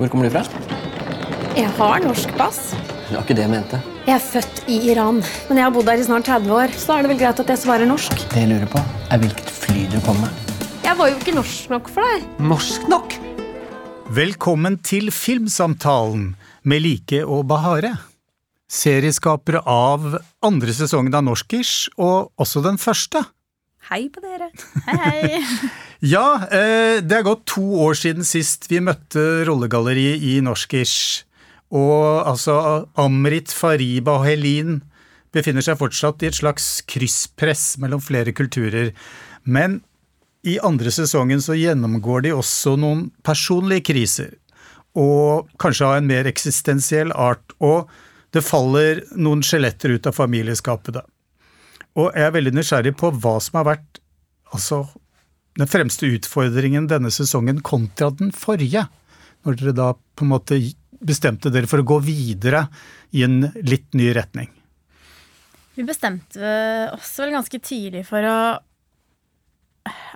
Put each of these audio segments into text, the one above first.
Hvor kommer du fra? Jeg har norsk pass. Det var ikke det jeg mente. Jeg er født i Iran, men jeg har bodd her i snart 30 år. Så da er det vel greit at jeg svarer norsk. Det jeg lurer på, er hvilket fly du kom med. Jeg var jo ikke norsk nok for deg. Norsk nok? Velkommen til Filmsamtalen med Like og Bahare. Serieskapere av andre sesongen av Norskish, og også den første. Hei på dere. Hei, hei. Ja, eh, det er gått to år siden sist vi møtte rollegalleriet i Norskish. Og altså, Amrit, Fariba og Helin befinner seg fortsatt i et slags krysspress mellom flere kulturer. Men i andre sesongen så gjennomgår de også noen personlige kriser. Og kanskje av en mer eksistensiell art. Og det faller noen skjeletter ut av familieskapet, da. Og jeg er veldig nysgjerrig på hva som har vært altså, den fremste utfordringen denne sesongen kontra den forrige. Når dere da på en måte bestemte dere for å gå videre i en litt ny retning. Vi bestemte oss vel ganske tidlig for å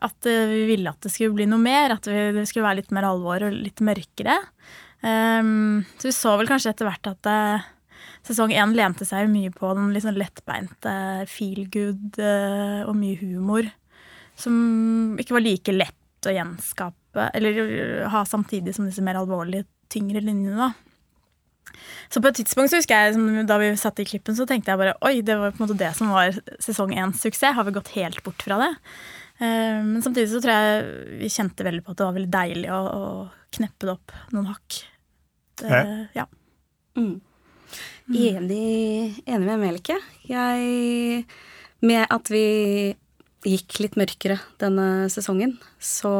At vi ville at det skulle bli noe mer. At det skulle være litt mer alvor og litt mørkere. Um, så vi så vel kanskje etter hvert at uh, sesong én lente seg mye på den litt sånn lettbeinte feel good uh, og mye humor. Som ikke var like lett å gjenskape, eller ha samtidig som disse mer alvorlige, tyngre linjene. da. Så på et tidspunkt så husker jeg da vi satt i klippen, så tenkte jeg bare oi, det var på en måte det som var sesong éns suksess. Har vi gått helt bort fra det? Men samtidig så tror jeg vi kjente veldig på at det var veldig deilig å, å kneppe det opp noen hakk. Det, ja. Mm. Enig, enig med Melike. Jeg Med at vi gikk litt mørkere denne sesongen, så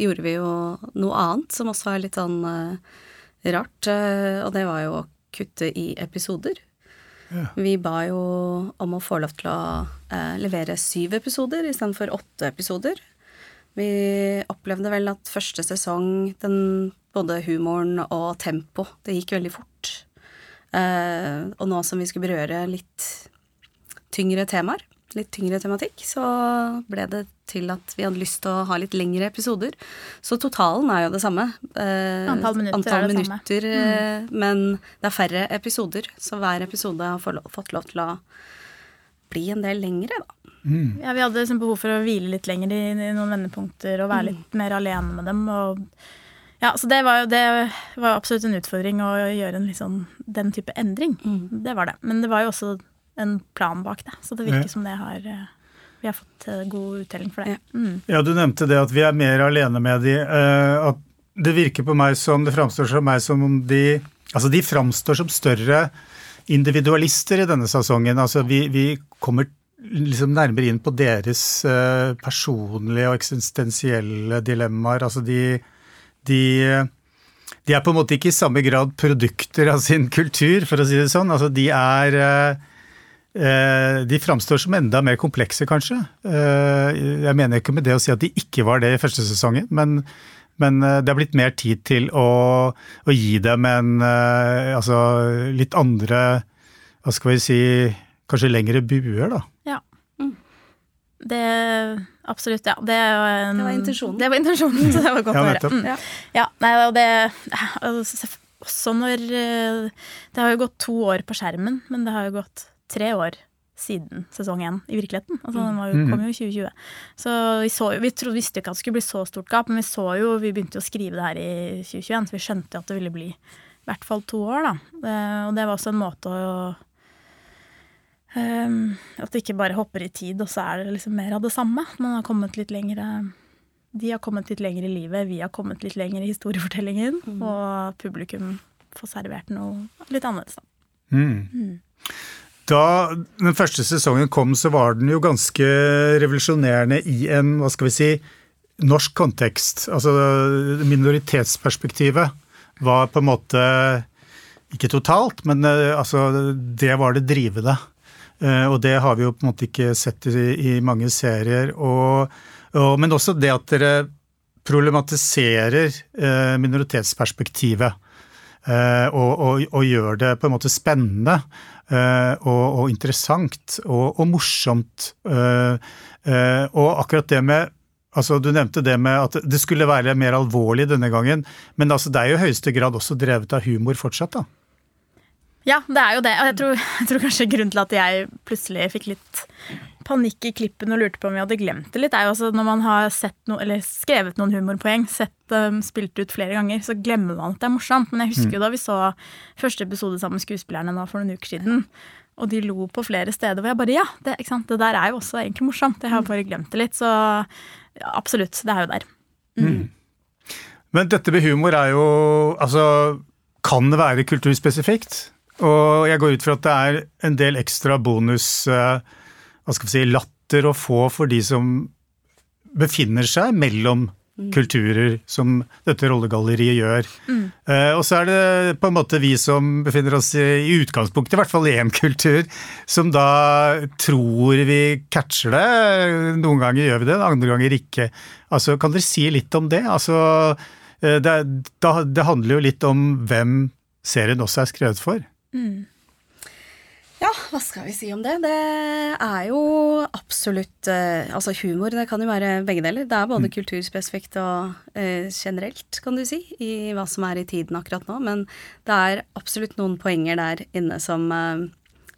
gjorde vi jo noe annet som også er litt sånn uh, rart, uh, og det var jo å kutte i episoder. Ja. Vi ba jo om å få lov til å uh, levere syv episoder istedenfor åtte episoder. Vi opplevde vel at første sesong, den, både humoren og tempo, det gikk veldig fort. Og nå som vi skulle berøre litt tyngre temaer, litt tyngre tematikk, så ble det til at vi hadde lyst til å ha litt lengre episoder. Så totalen er jo det samme. Eh, antall minutter antall er det minutter, samme. Mm. Men det er færre episoder, så hver episode har fått lov til å bli en del lengre, da. Mm. Ja, vi hadde liksom behov for å hvile litt lenger i, i noen vendepunkter og være mm. litt mer alene med dem. og ja, så det var jo det var absolutt en utfordring å gjøre en liksom, den type endring. Mm. Det var det. Men det var jo også en plan bak det. Så det virker ja. som det har vi har fått god uttelling for det. Mm. Ja, du nevnte det at vi er mer alene med de. At det virker på meg som Det framstår som meg som om de Altså, de framstår som større individualister i denne sesongen. Altså, vi, vi kommer liksom nærmere inn på deres personlige og eksistensielle dilemmaer. Altså, de, de de er på en måte ikke i samme grad produkter av sin kultur, for å si det sånn. Altså, de er de framstår som enda mer komplekse, kanskje. Jeg mener ikke med det å si at de ikke var det i første sesongen, men, men det har blitt mer tid til å, å gi dem en altså litt andre Hva skal vi si Kanskje lengre buer, da. Mm. Det Absolutt, ja. Det, en, det var intensjonen. Det var intensjonen, så det var godt å høre. Mm. Ja. ja, nei, og det Også når Det har jo gått to år på skjermen, men det har jo gått tre år siden sesong én i virkeligheten. Altså Den jo, kom jo i 2020. Så vi, så, vi trodde, visste jo ikke at det skulle bli så stort gap, men vi så jo, vi begynte jo å skrive det her i 2021, så vi skjønte jo at det ville bli i hvert fall to år, da. Det, og det var også en måte å um, At det ikke bare hopper i tid, og så er det liksom mer av det samme. Man har kommet litt lengre De har kommet litt lenger i livet, vi har kommet litt lenger i historiefortellingen, mm. og publikum får servert noe litt annerledes, da. Mm. Mm. Da den første sesongen kom, så var den jo ganske revolusjonerende i en, hva skal vi si, norsk kontekst. Altså minoritetsperspektivet var på en måte ikke totalt, men altså, det var det drivende. Og det har vi jo på en måte ikke sett i, i mange serier. Og, og, men også det at dere problematiserer minoritetsperspektivet. Og, og, og, gjør det på en måte spennende. Og, og, interessant og, morsomt. Og akkurat det med Altså, Du nevnte det med at det skulle være mer alvorlig denne gangen, men altså, det er jo i høyeste grad også drevet av humor fortsatt, da. Ja, det er jo det. Og jeg tror, jeg tror kanskje grunnen til at jeg plutselig fikk litt panikk i klippen og lurte på om vi hadde glemt det litt, er jo også når man har sett no, eller skrevet noen humorpoeng, sett um, spilt ut flere ganger, så glemmer man at det er morsomt. Men jeg husker jo da vi så første episode sammen med skuespillerne nå for noen uker siden, og de lo på flere steder hvor jeg bare Ja, det, det der er jo også egentlig morsomt. Jeg har bare glemt det litt. Så ja, absolutt, det er jo der. Men dette med humor er jo Altså, kan det være kulturspesifikt? Og jeg går ut fra at det er en del ekstra bonus eh, hva skal vi si, latter å få for de som befinner seg mellom kulturer, som dette rollegalleriet gjør. Mm. og så er det på en måte vi som befinner oss i, i utgangspunktet, i hvert fall i én kultur, som da tror vi catcher det. Noen ganger gjør vi det, andre ganger ikke. Altså, Kan dere si litt om det? Altså, eh, det, det handler jo litt om hvem serien også er skrevet for. Ja, hva skal vi si om det? Det er jo absolutt eh, Altså, humor det kan jo være begge deler. Det er både kulturspesifikt og eh, generelt, kan du si, i hva som er i tiden akkurat nå. Men det er absolutt noen poenger der inne som eh,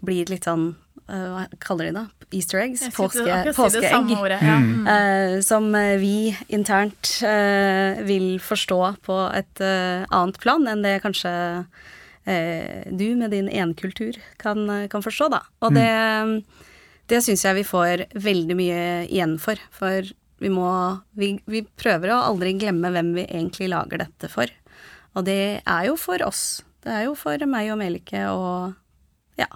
blir litt sånn eh, Hva kaller de det? Easter eggs? Påske, påskeegg. si ordet. Ja. Mm. Eh, som vi internt uh, vil forstå på et uh, annet plan enn det kanskje du med din enkultur kan, eh, kan forstå, da. Og det, det syns jeg vi får veldig mye igjen for. For vi må vi, vi prøver å aldri glemme hvem vi egentlig lager dette for. Og det er jo for oss. Det er jo for meg og Melike og ja,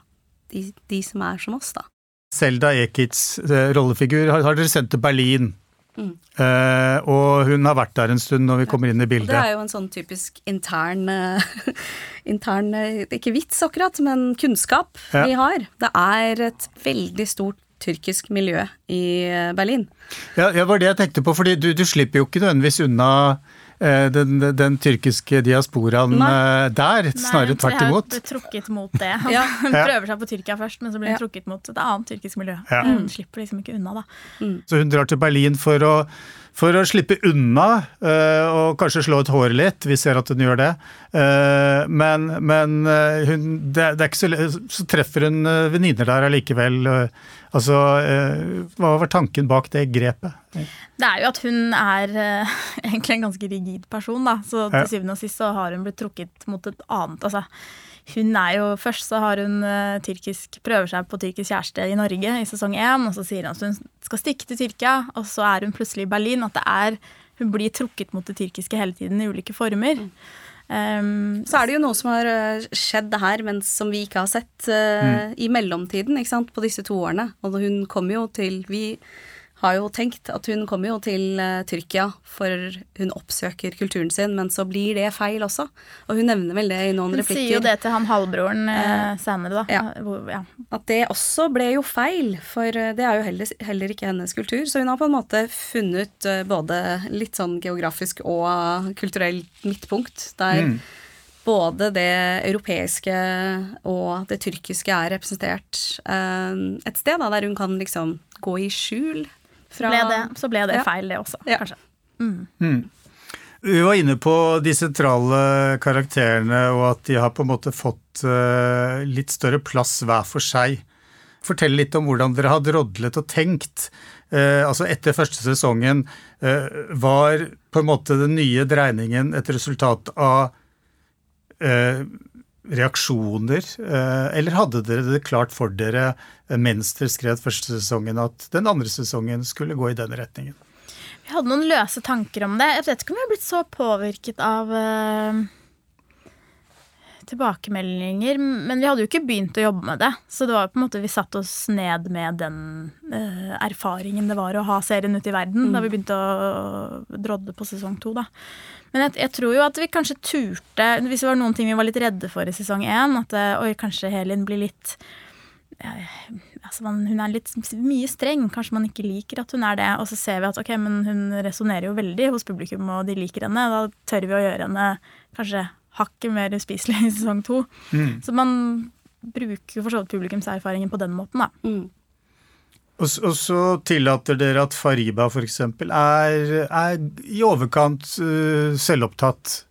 de, de som er som oss, da. Selda Ekits eh, rollefigur har, har dere sendt til Berlin. Eh, og hun har vært der en stund når vi kommer inn i Og det er jo en sånn typisk intern eh, Intern, eh, ikke vits akkurat, men kunnskap Ja. vi har. Det er et veldig stort tyrkisk miljø i Berlin. Ja, det var det jeg tenkte på, fordi du, du slipper jo ikke nødvendigvis unna den, den tyrkiske diasporaen Nei. eh, der, snarere tvert imot. ble trukket mot det. Ja. Hun Ja. prøver seg på Tyrkia først, men så blir hun Ja. trukket mot et annet tyrkisk miljø. Ja. Hun slipper liksom ikke unna, da. Så hun drar til Berlin for å, for å slippe unna eh, og kanskje slå et hår litt. Vi ser at hun gjør det. Eh, men men eh, hun, det, det er ikke så, så treffer hun venninner der allikevel. altså, hva var tanken bak det grepet? Det er jo at hun er egentlig en ganske rigid person, da. Så til syvende og sist så har hun blitt trukket mot et annet. Altså, hun er jo Først så har hun eh, tyrkisk, prøver seg på tyrkisk kjæreste i Norge i sesong én, og så sier han at hun skal stikke til Tyrkia, og så er hun plutselig i Berlin. At det er Hun blir trukket mot det tyrkiske hele tiden i ulike former. Um, Så er det jo noe som har eh, skjedd her, men som vi ikke har sett eh, i mellomtiden, ikke sant, på disse to årene. Og hun kommer jo til Vi har jo tenkt at hun kommer jo til eh, Tyrkia for hun oppsøker kulturen sin, men så blir det feil også. Og hun nevner vel det i noen hun replikker. sier jo det til han halvbroren eh, senere, da. ja. Hvor, ja. At det også ble jo feil, for eh, det er jo heller, heller ikke hennes kultur. Så hun har på en måte funnet eh, både litt sånn geografisk og kulturelt midtpunkt, der både det europeiske og det tyrkiske er representert eh, et sted, da, der hun kan liksom gå i skjul fra ble det, så ble det Ja. feil, det også, Ja. kanskje. Vi var inne på de sentrale karakterene, og at de har på en måte fått eh, litt større plass hver for seg. Fortell litt om hvordan dere hadde rodlet og tenkt. Eh, altså Etter første sesongen, eh, var på en måte den nye dreiningen et resultat av eh, reaksjoner, eh, eller hadde dere det klart for dere eh, mens dere skrev første sesongen at den andre sesongen skulle gå i den retningen? Vi hadde noen løse tanker om det. Jeg vet ikke om vi har blitt så påvirket av eh, tilbakemeldinger, men vi hadde jo ikke begynt å jobbe med det. Så det var på en måte vi satte oss ned med den uh, erfaringen det var å ha serien ute i verden da vi begynte å drodde på sesong to. Da. Men jeg, jeg tror jo at vi kanskje turte, hvis det var noen ting vi var litt redde for i sesong én, at eh, oi, kanskje Helin blir litt altså man, hun er litt mye streng. Kanskje man ikke liker at hun er det. Og så ser vi at ok, men hun resonnerer jo veldig hos publikum, og de liker henne. Da tør vi å gjøre henne kanskje hakket mer uspiselig i sesong to. Så man bruker jo for så vidt publikumserfaringen på den måten, da. Mm. Og, og så tillater dere at Fariba f.eks. Er, er i overkant uh, selvopptatt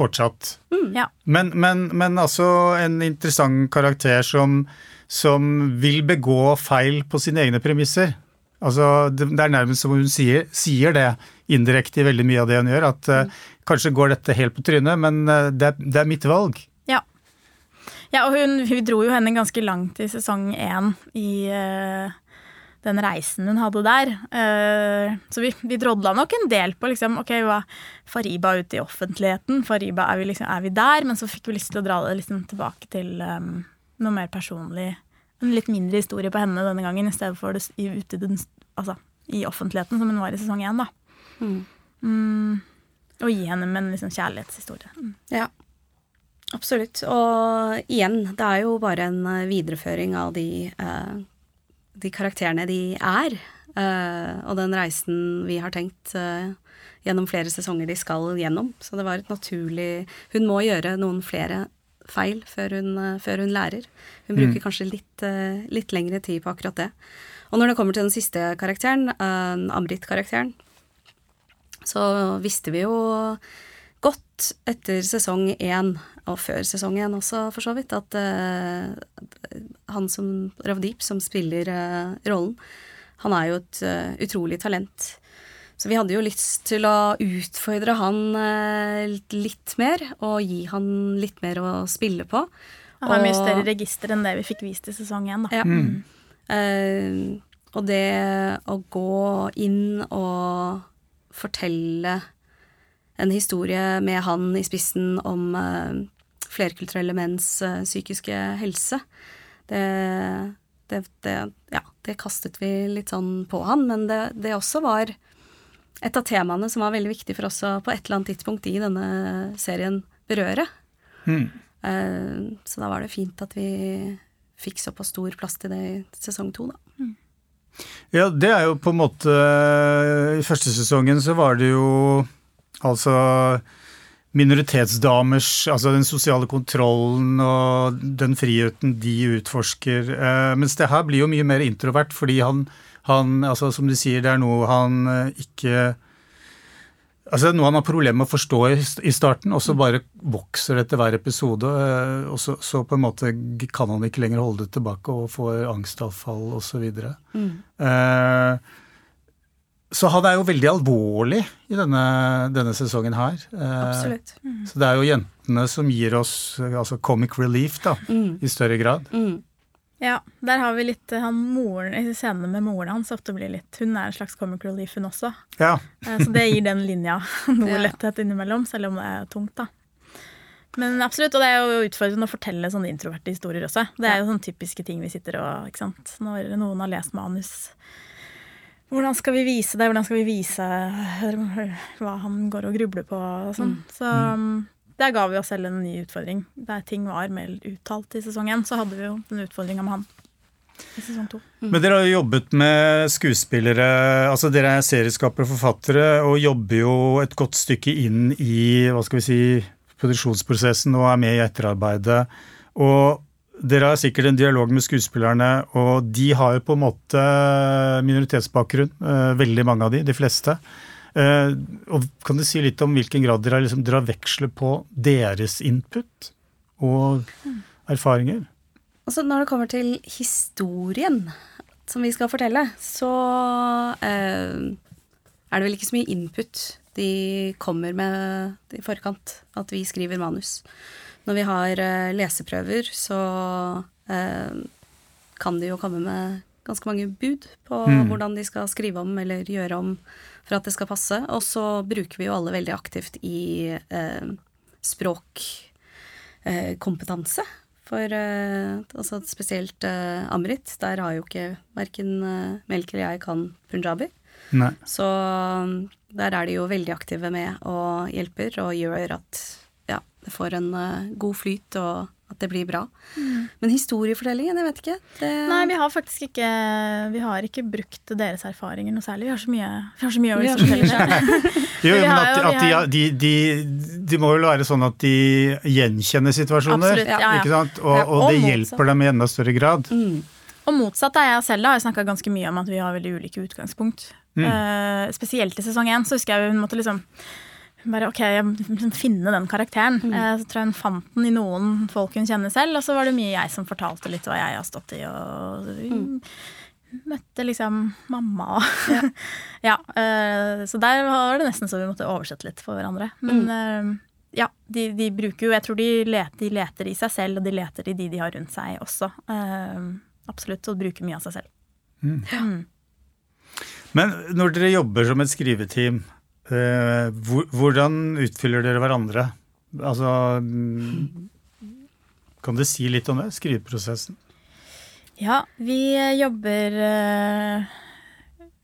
fortsatt. Ja. Men, men, men altså en interessant karakter som, som vil begå feil på sine egne premisser. Altså, det, det er nærmest som hun sier, sier det indirekte i veldig mye av det hun gjør, at eh, kanskje går dette helt på trynet, men uh, det, det er mitt valg. Ja. ja og hun, hun, dro jo henne ganske langt i sesong én i eh, den reisen hun hadde der. Eh, så vi, vi drodla nok en del på liksom, ok, hva Fariba ute i offentligheten. Fariba, er vi, liksom, er vi der? Men så fikk vi lyst til å dra det liksom tilbake til um, noe mer personlig. En litt mindre historie på henne denne gangen, i stedet for det i, ute i, den, altså, i offentligheten, som hun var i sesong én. Mm. Mm, og gi henne med en liksom kjærlighetshistorie. Mm. Ja, absolutt. Og igjen, det er jo bare en eh, videreføring av de, eh, de karakterene de er. eh, og den reisen vi har tenkt eh, gjennom flere sesonger de skal gjennom. Så det var et naturlig Hun må gjøre noen flere feil før hun, eh, før hun lærer. Hun bruker kanskje litt, litt lengre tid på akkurat det. Og når det kommer til den siste karakteren, Amrit-karakteren, så visste vi jo godt etter sesong én, og før sesongen også, for så vidt, at uh, han som Ravdeep, som spiller uh, rollen, han er jo et uh, utrolig talent. Så vi hadde jo lyst til å utfordre han litt mer, og gi han litt mer å spille på. Han har mye større register enn det vi fikk vist i sesong én. da. ja. Eh, og det å gå inn og fortelle en historie med han i spissen om eh, flerkulturelle menns eh, psykiske helse, det, det, det, ja, det kastet vi litt sånn på han, men det, det også var et av temaene som var veldig viktig for oss å på et eller annet tidspunkt i denne serien berøre. Eh, så da var det fint at vi fikk såpass stor plass til det i sesong to, da. Ja, det er jo på en måte I første sesongen så var det jo altså minoritetsdamers Altså den sosiale kontrollen og den friheten de utforsker. Eh, mens det her blir jo mye mer introvert, fordi han, han altså Som du sier, det er noe han eh, ikke Altså noe han har problemer med å forstå i i starten, og så bare vokser det etter hver episode. eh, Og så, så på en måte kan han ikke lenger holde det tilbake og får angstavfall osv. Eh, så han er jo veldig alvorlig i denne, denne sesongen her. Absolutt. Absolutt. Så det er jo jentene som gir oss eh, altså comic relief, da, i større grad. Mm. Ja, der har vi litt eh, han moren, i Scenene med moren hans ofte blir litt Hun er en slags comic relief, hun også. Ja. Eh, Så det gir den linja noe Ja. letthet innimellom, selv om det er tungt, da. Men absolutt, og det er jo utfordrende å fortelle sånne introverte historier også. Det er jo sånne typiske ting vi sitter og ikke sant? Når noen har lest manus. Hvordan skal vi vise det? Hvordan skal vi vise hva han går og grubler på? Og sånn. Så um, der ga vi oss selv en ny utfordring. Der ting var mer uttalt i sesong én, så hadde vi jo den utfordringa med han i sesong to. Men dere har jo jobbet med skuespillere, altså dere er serieskapere og forfattere, og jobber jo et godt stykke inn i hva skal vi si, produksjonsprosessen og er med i etterarbeidet. Og dere har sikkert en dialog med skuespillerne, og de har jo på en måte minoritetsbakgrunn, eh, veldig mange av de, de fleste. Eh, Og kan du si litt om hvilken grad dere har liksom drar veksler på deres input og erfaringer? Altså, når det kommer til historien som vi skal fortelle, så eh, er det vel ikke så mye input de kommer med i forkant, at vi skriver manus. Når vi har eh, leseprøver, så eh, kan de jo komme med ganske mange bud på hvordan de skal skrive om eller gjøre om for at det skal passe. Og så bruker vi jo alle veldig aktivt i eh, språkkompetanse. For eh, altså spesielt eh, Amrit, der har jo ikke verken eh, Melk eller jeg kan punjabi. Nei. Så um, der er de jo veldig aktive med og hjelper og gjør at det får en eh, god flyt og at det blir bra. Men historiefortellingen, jeg vet ikke. Det, Nei, vi har faktisk ikke Vi har ikke brukt deres erfaringer noe særlig. Vi har så mye, vi har så mye å fortelle. Jo, men at, at de, de, de, de må vel være sånn at de gjenkjenner situasjoner. Absolutt, ja, ja. Ikke sant? Og, Ja, og og det motsatt. hjelper dem i enda større grad. Mm. Og motsatt er jeg selv. da, har snakka ganske mye om at vi har veldig ulike utgangspunkt. Eh, spesielt i sesong én så husker jeg hun måtte liksom bare, ok, jeg må finne den karakteren. Mm. så tror jeg hun fant den i noen folk hun kjenner selv, og så var det mye jeg som fortalte litt hva jeg har stått i. Og Mm. møtte liksom mamma og Ja. ja. så der var det nesten så vi måtte oversette litt for hverandre. Men mm. ja, de, de bruker jo Jeg tror de leter, de leter i seg selv, og de leter i de de har rundt seg også. Eh, absolutt. Og bruker mye av seg selv. Men når dere jobber som et skriveteam, eh, hvordan utfyller dere hverandre? Altså mm, Kan du si litt om det? Skriveprosessen? Ja, vi eh, jobber eh,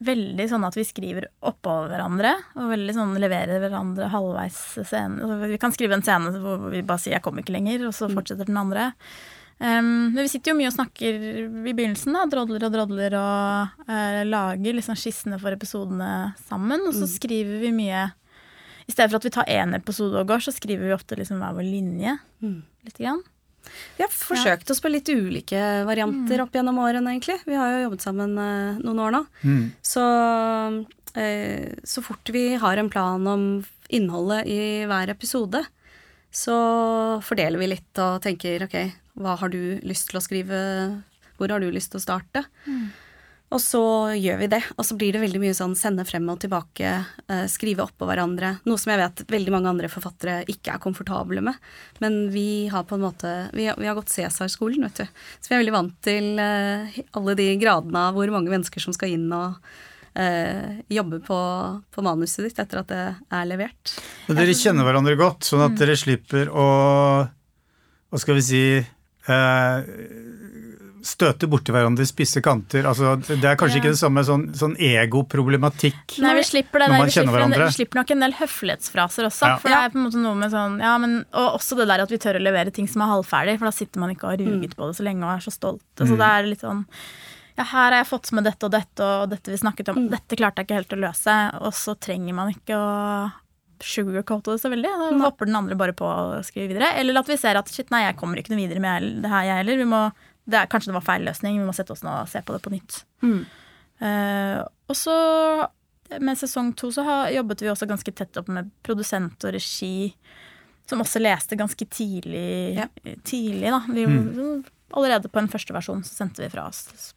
veldig sånn at vi skriver oppå hverandre. Og veldig sånn leverer hverandre halvveis scenen. Altså, Vi kan skrive en scene hvor vi bare sier 'jeg kommer ikke lenger', og så fortsetter den andre. Um, men vi sitter jo mye og snakker i begynnelsen, da, drodler og drodler og uh, lager liksom skissene for episodene sammen. Og så skriver vi mye I stedet for at vi tar én episode og går, så skriver vi ofte liksom hver vår linje. Litt grann. Vi har forsøkt oss på litt ulike varianter opp gjennom årene, egentlig. Vi har jo jobbet sammen uh, noen år nå. Så uh, så fort vi har en plan om innholdet i hver episode, så fordeler vi litt og tenker ok, hva har du lyst til å skrive, hvor har du lyst til å starte? Og så gjør vi det, og så blir det veldig mye sånn sende frem og tilbake, eh, skrive oppå hverandre. Noe som jeg vet veldig mange andre forfattere ikke er komfortable med. Men vi har på en måte Vi, har- vi har gått Cæsar-skolen, vet du. Så vi er veldig vant til eh, alle de gradene av hvor mange mennesker som skal inn og eh, jobbe på, på manuset ditt etter at det er levert. Men dere kjenner hverandre godt, sånn at dere slipper å Hva skal vi si eh, Støte borti hverandre i spisse kanter. Altså, det er kanskje Ja. ikke det samme sånn, sånn egoproblematikk når man Vi kjenner slipper, en, hverandre. vi slipper nok en del høflighetsfraser også. Ja. For det er på en måte noe med sånn ja, men, Og også det der at vi tør å levere ting som er halvferdig, for da sitter man ikke og har ruget på det så lenge og er så stolt. Altså, det er litt sånn ja, her har jeg fått med dette og dette og dette vi snakket om. Dette klarte jeg ikke helt å løse. Og så trenger man ikke å sugarcoate det så veldig. Da hopper den andre bare på å skrive videre. Eller at vi ser at shit, nei, jeg kommer ikke noe videre med det her, jeg heller. Vi må, det er, kanskje det var feil løsning. Vi må sette oss ned og se på det på nytt. Eh, og så med sesong to så har, jobbet vi også ganske tett opp med produsent og regi, som også leste ganske tidlig. Ja. tidlig da. Vi, Allerede på en første versjon så sendte vi fra oss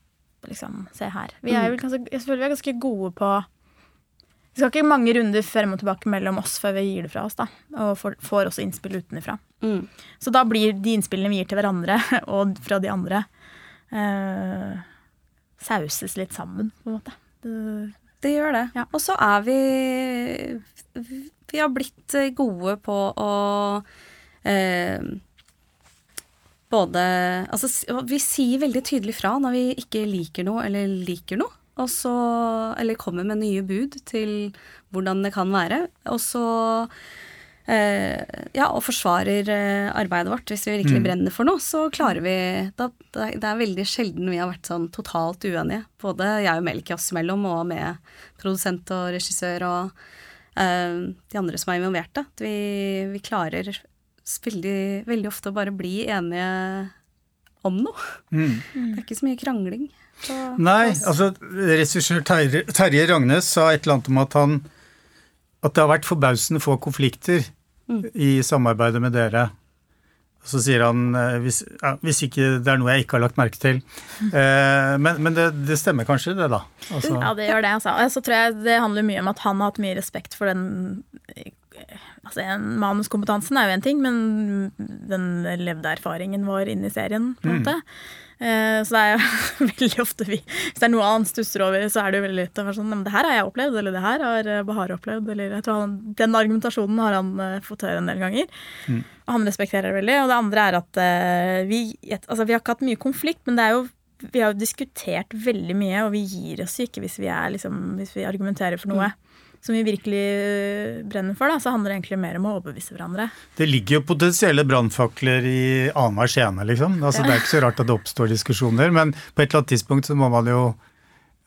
liksom, se her. Vi er, jo ganske, jeg føler vi er ganske gode på Vi skal ikke mange runder frem og tilbake mellom oss før vi gir det fra oss, da. Og får, får også innspill utenfra. Mm. Så da blir de innspillene vi gir til hverandre, og fra de andre, eh, sauses litt sammen, på en måte. Det, Det gjør det. Ja. Og så er vi Vi har blitt gode på å eh, både Altså, vi sier veldig tydelig fra når vi ikke liker noe eller liker noe. Og så Eller kommer med nye bud til hvordan det kan være. Og så eh, Ja, og forsvarer eh, arbeidet vårt. Hvis vi virkelig brenner for noe, så klarer vi da, Det er veldig sjelden vi har vært sånn totalt uenige. Både jeg og Melk oss imellom, og med produsent og regissør og eh, de andre som er involverte. At vi, vi klarer veldig, veldig ofte å bare bli enige om noe. Det er ikke så mye krangling. Nei, altså regissør Terje, Terje Ragnes sa et eller annet om at han at det har vært forbausende få konflikter i samarbeidet med dere. Så sier han eh, hvis, ja, hvis ikke det er noe jeg ikke har lagt merke til. Eh, men men det, det stemmer kanskje, det, da? Altså, Ja, det gjør det. Altså. Og Så tror jeg det handler mye om at han har hatt mye respekt for den Altså, Manuskompetansen er jo en ting, men den levde erfaringen vår inn i serien, på en måte. Eh, Så det er jo veldig ofte vi Hvis det er noe han stusser over, så er det jo veldig lett å være sånn men Det her har jeg opplevd, eller det her har eh, Bahar opplevd, eller jeg tror han, Den argumentasjonen har han eh, fått høre en del ganger. Og han respekterer det veldig. Og det andre er at eh, vi Altså, vi har ikke hatt mye konflikt, men det er jo vi har jo diskutert veldig mye, og vi gir oss ikke hvis vi, er, liksom, hvis vi argumenterer for noe som vi virkelig øh, brenner for. Da, så handler det egentlig mer om å overbevise hverandre. Det ligger jo potensielle brannfakler i annenhver scene, liksom. Altså, Det er ikke så rart at det oppstår diskusjoner, men på et eller annet tidspunkt så må man jo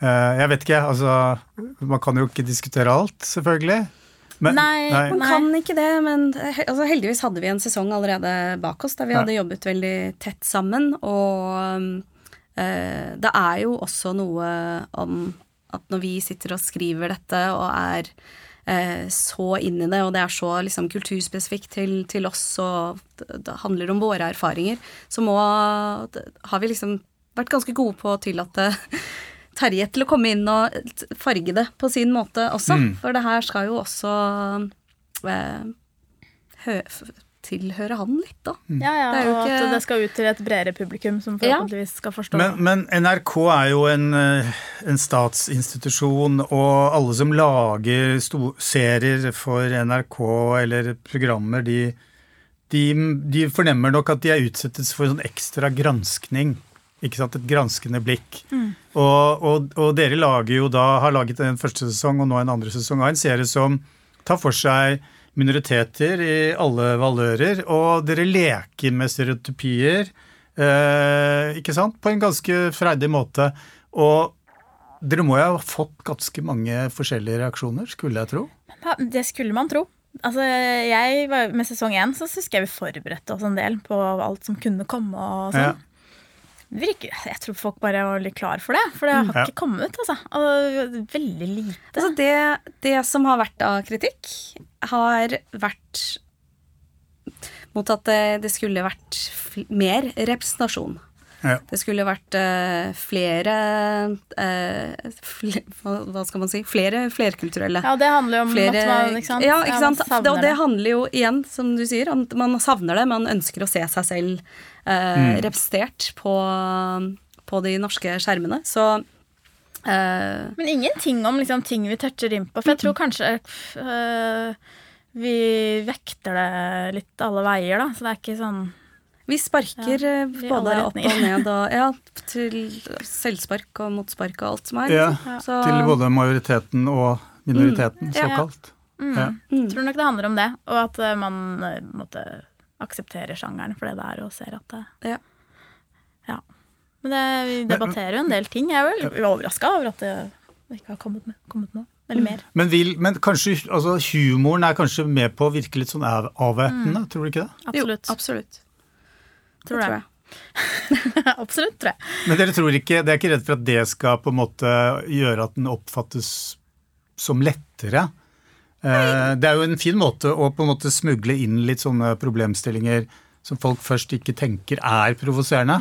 eh, Jeg vet ikke, altså Man kan jo ikke diskutere alt, selvfølgelig. Men, Nei, Man kan ikke det, men altså, heldigvis hadde vi en sesong allerede bak oss der vi Ja. hadde jobbet veldig tett sammen. Og uh, det er jo også noe om at når vi sitter og skriver dette og er eh, så inn i det, og det er så liksom, kulturspesifikt til, til oss, og det, handler om våre erfaringer, så må har vi liksom vært ganske gode på å tillate Terje til å komme inn og farge det på sin måte også. For det her skal jo også eh, hø, tilhøre han litt, da. Ja, ja, Det er jo og ikke- at det skal ut til et bredere publikum som Ja. forhåpentligvis skal forstå. Men, men NRK er jo en, eh, en statsinstitusjon, og alle som lager sto serier for NRK eller programmer, de, de, de fornemmer nok at de er utsettes for en sånn ekstra granskning. Ikke sant? Et granskende blikk. Og, og, og dere lager jo da, har laget en første sesong og nå en andre sesong av en serie som tar for seg minoriteter i alle valører, og dere leker med stereotypier. Eh, ikke sant? På en ganske freidig måte. Og dere må jo ha fått ganske mange forskjellige reaksjoner, skulle jeg tro. Det skulle man tro. Altså, jeg var, Med sesong én så husker jeg vi forberedte oss en del på alt som kunne komme. og sånn. Ja. Virker, jeg tror folk bare var litt klar for det, for det har Ja. ikke kommet. altså. Og veldig lite. Altså det, det som har vært av kritikk, har vært mot at det, det skulle vært fl mer representasjon. Ja. Det skulle vært uh, flere uh, fle, hva, skal man si? Flere flerkulturelle. Ja, det handler jo om Flere, at man, ikke sant? Ja, ikke sant? man savner det, og det handler jo igjen, som du sier, om at man savner det. Man ønsker å se seg selv eh, representert på, på de norske skjermene. Så eh, Men ingenting om liksom, ting vi toucher inn på. For jeg tror kanskje uh, vi vekter det litt alle veier, da. Så det er ikke sånn Vi sparker Ja, eh, både opp og ned og ja, til selvspark og motspark og alt som er. Ja, liksom. Så, Til både majoriteten og minoriteten, Ja. såkalt. mm, Ja. Jeg tror nok det handler om det, og at man måte aksepterer sjangeren for det det er, og ser at det Ja. Ja. Men det, vi debatterer jo en del ting. Jeg er vel overraska over at det ikke har kommet, med, kommet noe. Eller mer. Men, vil, men kanskje altså, humoren er kanskje med på å virke litt sånn avvæpnende, mm. tror du ikke det? jo, Absolutt. absolutt. tror det det. tror jeg. Absolutt, tror jeg. Men dere tror ikke, dere er ikke redd for at det skal på en måte gjøre at den oppfattes som lettere? Nei. Det er jo en fin måte å på en måte smugle inn litt sånne problemstillinger som folk først ikke tenker er provoserende.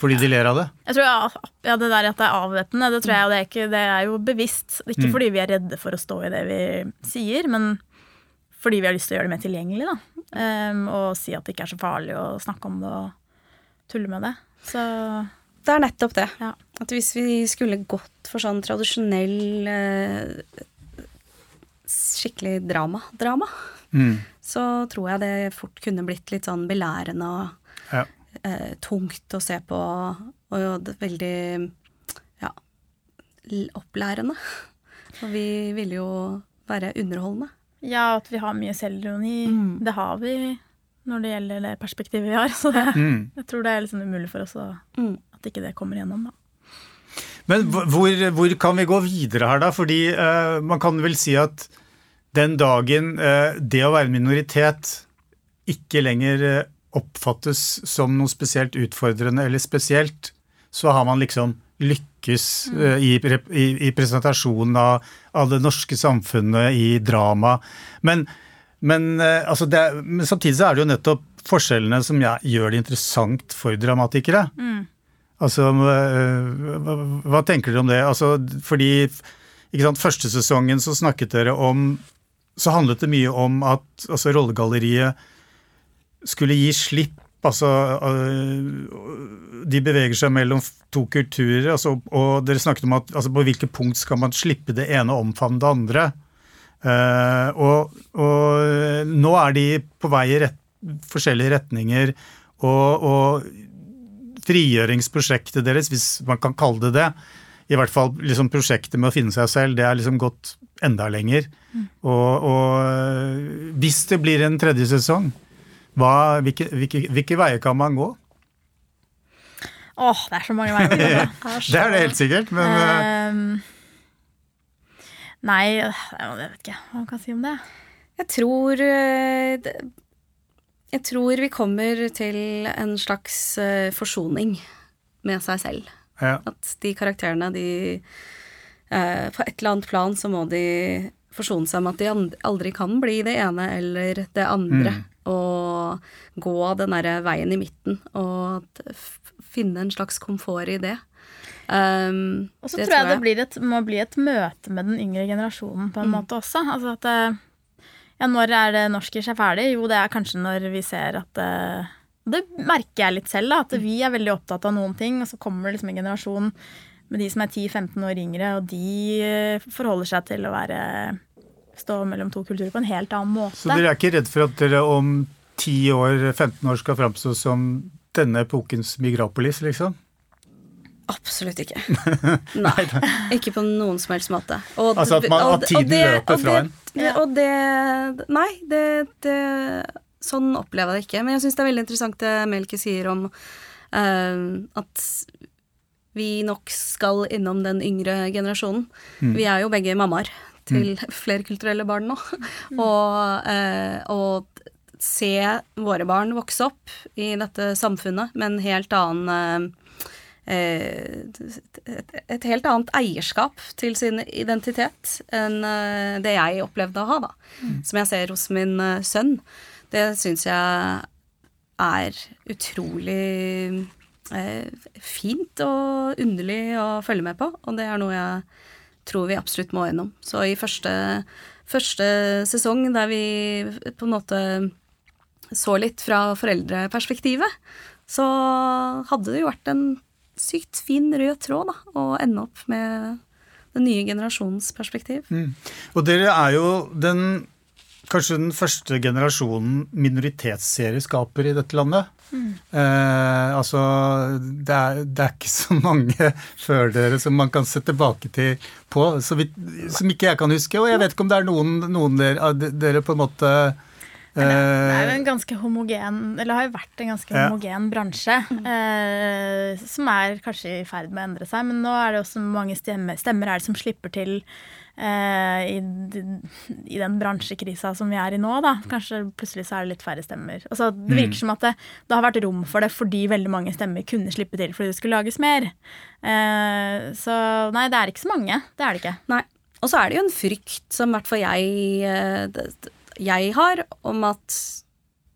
Fordi de ler av det. Jeg tror ja, ja, Det der at det er avvæpnende, det tror jeg og det er, ikke, det er jo bevisst. Ikke fordi vi er redde for å stå i det vi sier, men fordi vi har lyst til å gjøre det mer tilgjengelig. da. Um, og si at det ikke er så farlig å snakke om det og tulle med det. Så Det er nettopp det. Ja. At hvis vi skulle gått for sånn tradisjonell eh, skikkelig drama-drama, Mm. så tror jeg det fort kunne blitt litt sånn belærende og Ja. Eh, tungt å se på, og det er veldig ja, opplærende. Og vi ville jo være underholdende. ja, at vi har mye selvironi. Mm. Det har vi når det gjelder det perspektivet vi har. Så det, Mm. jeg tror det er liksom umulig for oss å, Mm. at ikke det kommer igjennom. da. Men hvor, hvor kan vi gå videre her, da? Fordi eh, man kan vel si at den dagen eh, det å være minoritet ikke lenger eh, oppfattes som noe spesielt utfordrende eller spesielt, så har man liksom lykkes uh, i, i, i presentasjonen av, av det norske samfunnet i drama. Men, men, uh, altså det, er- men samtidig så er det jo nettopp forskjellene som gjør det interessant for dramatikere. Altså, øh, hva, hva tenker dere om det? Altså, fordi ikke sant, Første sesongen så snakket dere om Så handlet det mye om at altså, rollegalleriet skulle gi slipp. Altså, øh, de beveger seg mellom to kulturer, altså, og dere snakket om at altså, på hvilket punkt skal man slippe det ene og omfavne det andre. Uh, og, og nå er de på vei i rett, forskjellige retninger, og, og frigjøringsprosjektet deres, hvis man kan kalle det det, i hvert fall liksom prosjektet med å finne seg selv, det er liksom gått enda lenger. Og, og hvis det blir en tredje sesong, hva, hvilke, hvilke, hvilke veier kan man gå? Åh, det er så mange veier å gå. Det er det helt sikkert, men Ehm, nei, jeg vet ikke hva man kan si om det. Jeg tror eh, Jeg tror vi kommer til en slags eh, forsoning med seg selv. Ja. At de karakterene, de eh, På et eller annet plan så må de forsone seg med at de aldri kan bli det ene eller det andre. Mm. Og gå den derre veien i midten, og finne en slags komfort i det. Um, Og så tror jeg det blir et, må bli et møte med den yngre generasjonen på en måte også. Altså at eh, Ja, når er det norskers er ferdig? Jo, det er kanskje når vi ser at eh, Det merker jeg litt selv, da. At vi er veldig opptatt av noen ting, og så kommer det liksom en generasjon med de som er 10-15 år yngre, og de eh, forholder seg til å være Stå mellom to kulturer på en helt annen måte. Så dere er ikke redd for at dere om 10 år, 15 år skal framstå som denne epokens migrapolis, liksom? Absolutt ikke. Nei. Ikke på noen som helst måte. Og, Altså at man- at tiden og det- løper og fra det- en. det- Og det Nei, det, det Sånn opplever jeg det ikke. Men jeg syns det er veldig interessant det Melke sier om uh, at vi nok skal innom den yngre generasjonen. Mm. Vi er jo begge mammaer til flerkulturelle barn nå. og, eh, og se våre barn vokse opp i dette samfunnet med en helt annen eh, et, et helt annet eierskap til sin identitet enn eh, det jeg opplevde å ha, da. Som jeg ser hos min eh, sønn. Det syns jeg er utrolig eh, fint og underlig å følge med på, og det er noe jeg tror vi absolutt må gjennom. Så i første, første sesong, der vi på en måte så litt fra foreldreperspektivet, så hadde det jo vært en sykt fin rød tråd da, å ende opp med den nye generasjonens perspektiv. Og dere er jo den kanskje den første generasjonen minoritetsserieskaper i dette landet. Eh, altså, det er, det er ikke så mange før dere som man kan se tilbake til på, så vidt, som ikke jeg kan huske. Og jeg vet ikke om det er noen, noen dere, dere på en måte Det er jo eh, en ganske homogen, eller har jo vært en ganske Ja. homogen bransje, eh, som er kanskje i ferd med å endre seg. Men nå er det også mange stemmer, stemmer er det som slipper til eh, i, i den bransjekrisa som vi er i nå. Da. Kanskje plutselig så er det litt færre stemmer. Altså, det virker som at det, det har vært rom for det fordi veldig mange stemmer kunne slippe til fordi det skulle lages mer. Eh, så nei, det er ikke så mange. Det er det ikke. Nei. Og så er det jo en frykt som i hvert fall jeg, eh, jeg har, om at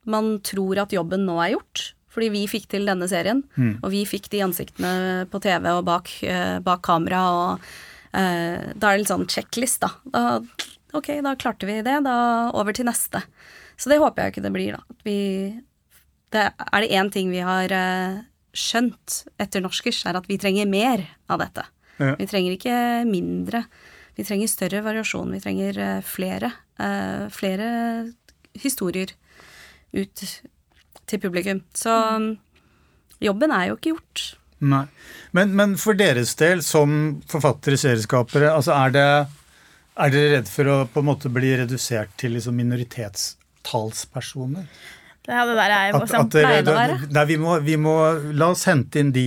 man tror at jobben nå er gjort. Fordi vi fikk til denne serien, og vi fikk de ansiktene på TV og bak, eh, bak kamera, og eh, da er det litt sånn checklist, da. da. Ok, da klarte vi det, da over til neste. Så det håper jeg ikke det blir, da. Vi, det, er det én ting vi har eh, skjønt etter norskers, er at vi trenger mer av dette. Ja. Vi trenger ikke mindre. Vi trenger større variasjon. Vi trenger eh, flere, eh, flere historier ut til publikum. Så mm, jobben er jo ikke gjort. Nei. Men, men for deres del, som forfattere, serieskapere, altså er det er dere redd for å på en måte bli redusert til liksom minoritetstalspersoner? Det, det der er jo At, at dere, å være. nei, vi må, vi må La oss hente inn de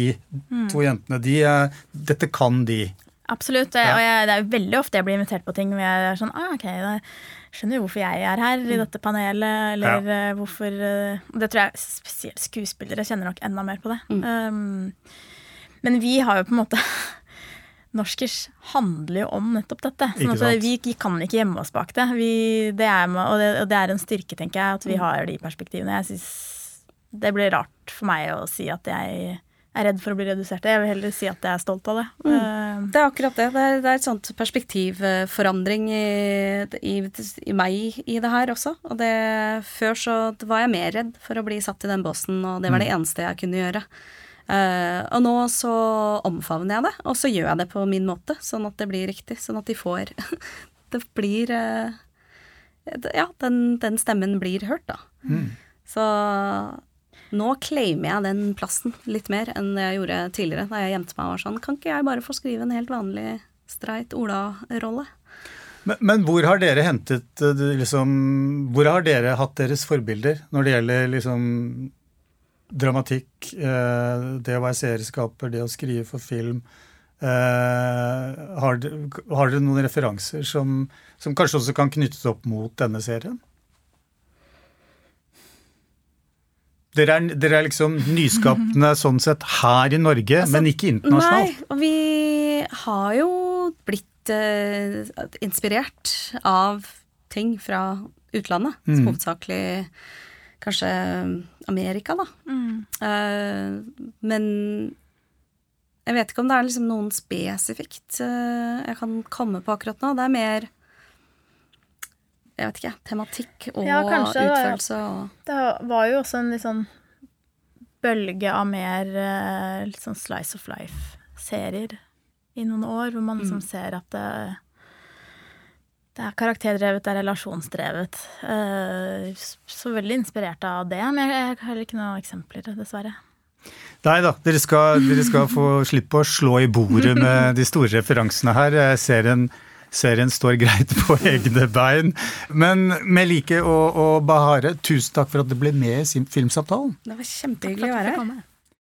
Mm. to jentene. De, er- dette kan de. Absolutt. Og jeg, jeg, det er veldig ofte jeg blir invitert på ting hvor jeg er sånn ah, ok, da skjønner jo hvorfor jeg er her i dette panelet, eller eh, hvorfor eh, Det tror jeg spesielt skuespillere kjenner nok enda mer på det. Um, men vi har jo på en måte Norskers handler jo om nettopp dette. Sånn at vi, vi kan ikke gjemme oss bak det. Vi, det, er, og det. Og det er en styrke, tenker jeg, at vi har de perspektivene. Jeg synes Det blir rart for meg å si at jeg er redd for å bli redusert. Jeg vil heller si at jeg er stolt av det. Mm. Det er akkurat det. Det er, det er et sånt perspektivforandring i, i, i meg i det her også. Og det, før så var jeg mer redd for å bli satt i den båsen, og det var det eneste jeg kunne gjøre. Uh, og nå så omfavner jeg det, og så gjør jeg det på min måte, sånn at det blir riktig. Sånn at de får Det blir uh, Ja, den, den stemmen blir hørt, da. Så nå claimer jeg den plassen litt mer enn jeg gjorde tidligere, da jeg gjemte meg og var sånn Kan ikke jeg bare få skrive en helt vanlig streit Ola-rolle? Men, men hvor har dere hentet eh, liksom Hvor har dere hatt deres forbilder når det gjelder liksom dramatikk, eh, det å være serieskaper, det å skrive for film? Eh, har dere noen referanser som, som kanskje også kan knyttes opp mot denne serien? Dere er, dere er liksom nyskapende sånn sett her i Norge, men ikke internasjonalt. Nei, og vi har jo blitt eh, inspirert av ting fra utlandet. Mm. Hovedsakelig kanskje Amerika, da. Eh, men jeg vet ikke om det er liksom noen spesifikt eh, jeg kan komme på akkurat nå. Det er mer jeg vet ikke, tematikk og Ja, kanskje, utførelse og Det var jo også en litt sånn bølge av mer eh, litt sånn slice of life-serier i noen år, hvor man liksom ser at det, det er karakterdrevet, det er relasjonsdrevet. Eh, Så veldig inspirert av det, men jeg jeg har ikke noen eksempler, dessverre. Nei da, dere skal, dere skal få slippe å slå i bordet med de store referansene her. Serien, serien står greit på egne bein. Men Melike og, og Bahare, tusen takk for at du ble med i Filmsamtalen. Det var kjempehyggelig å være her.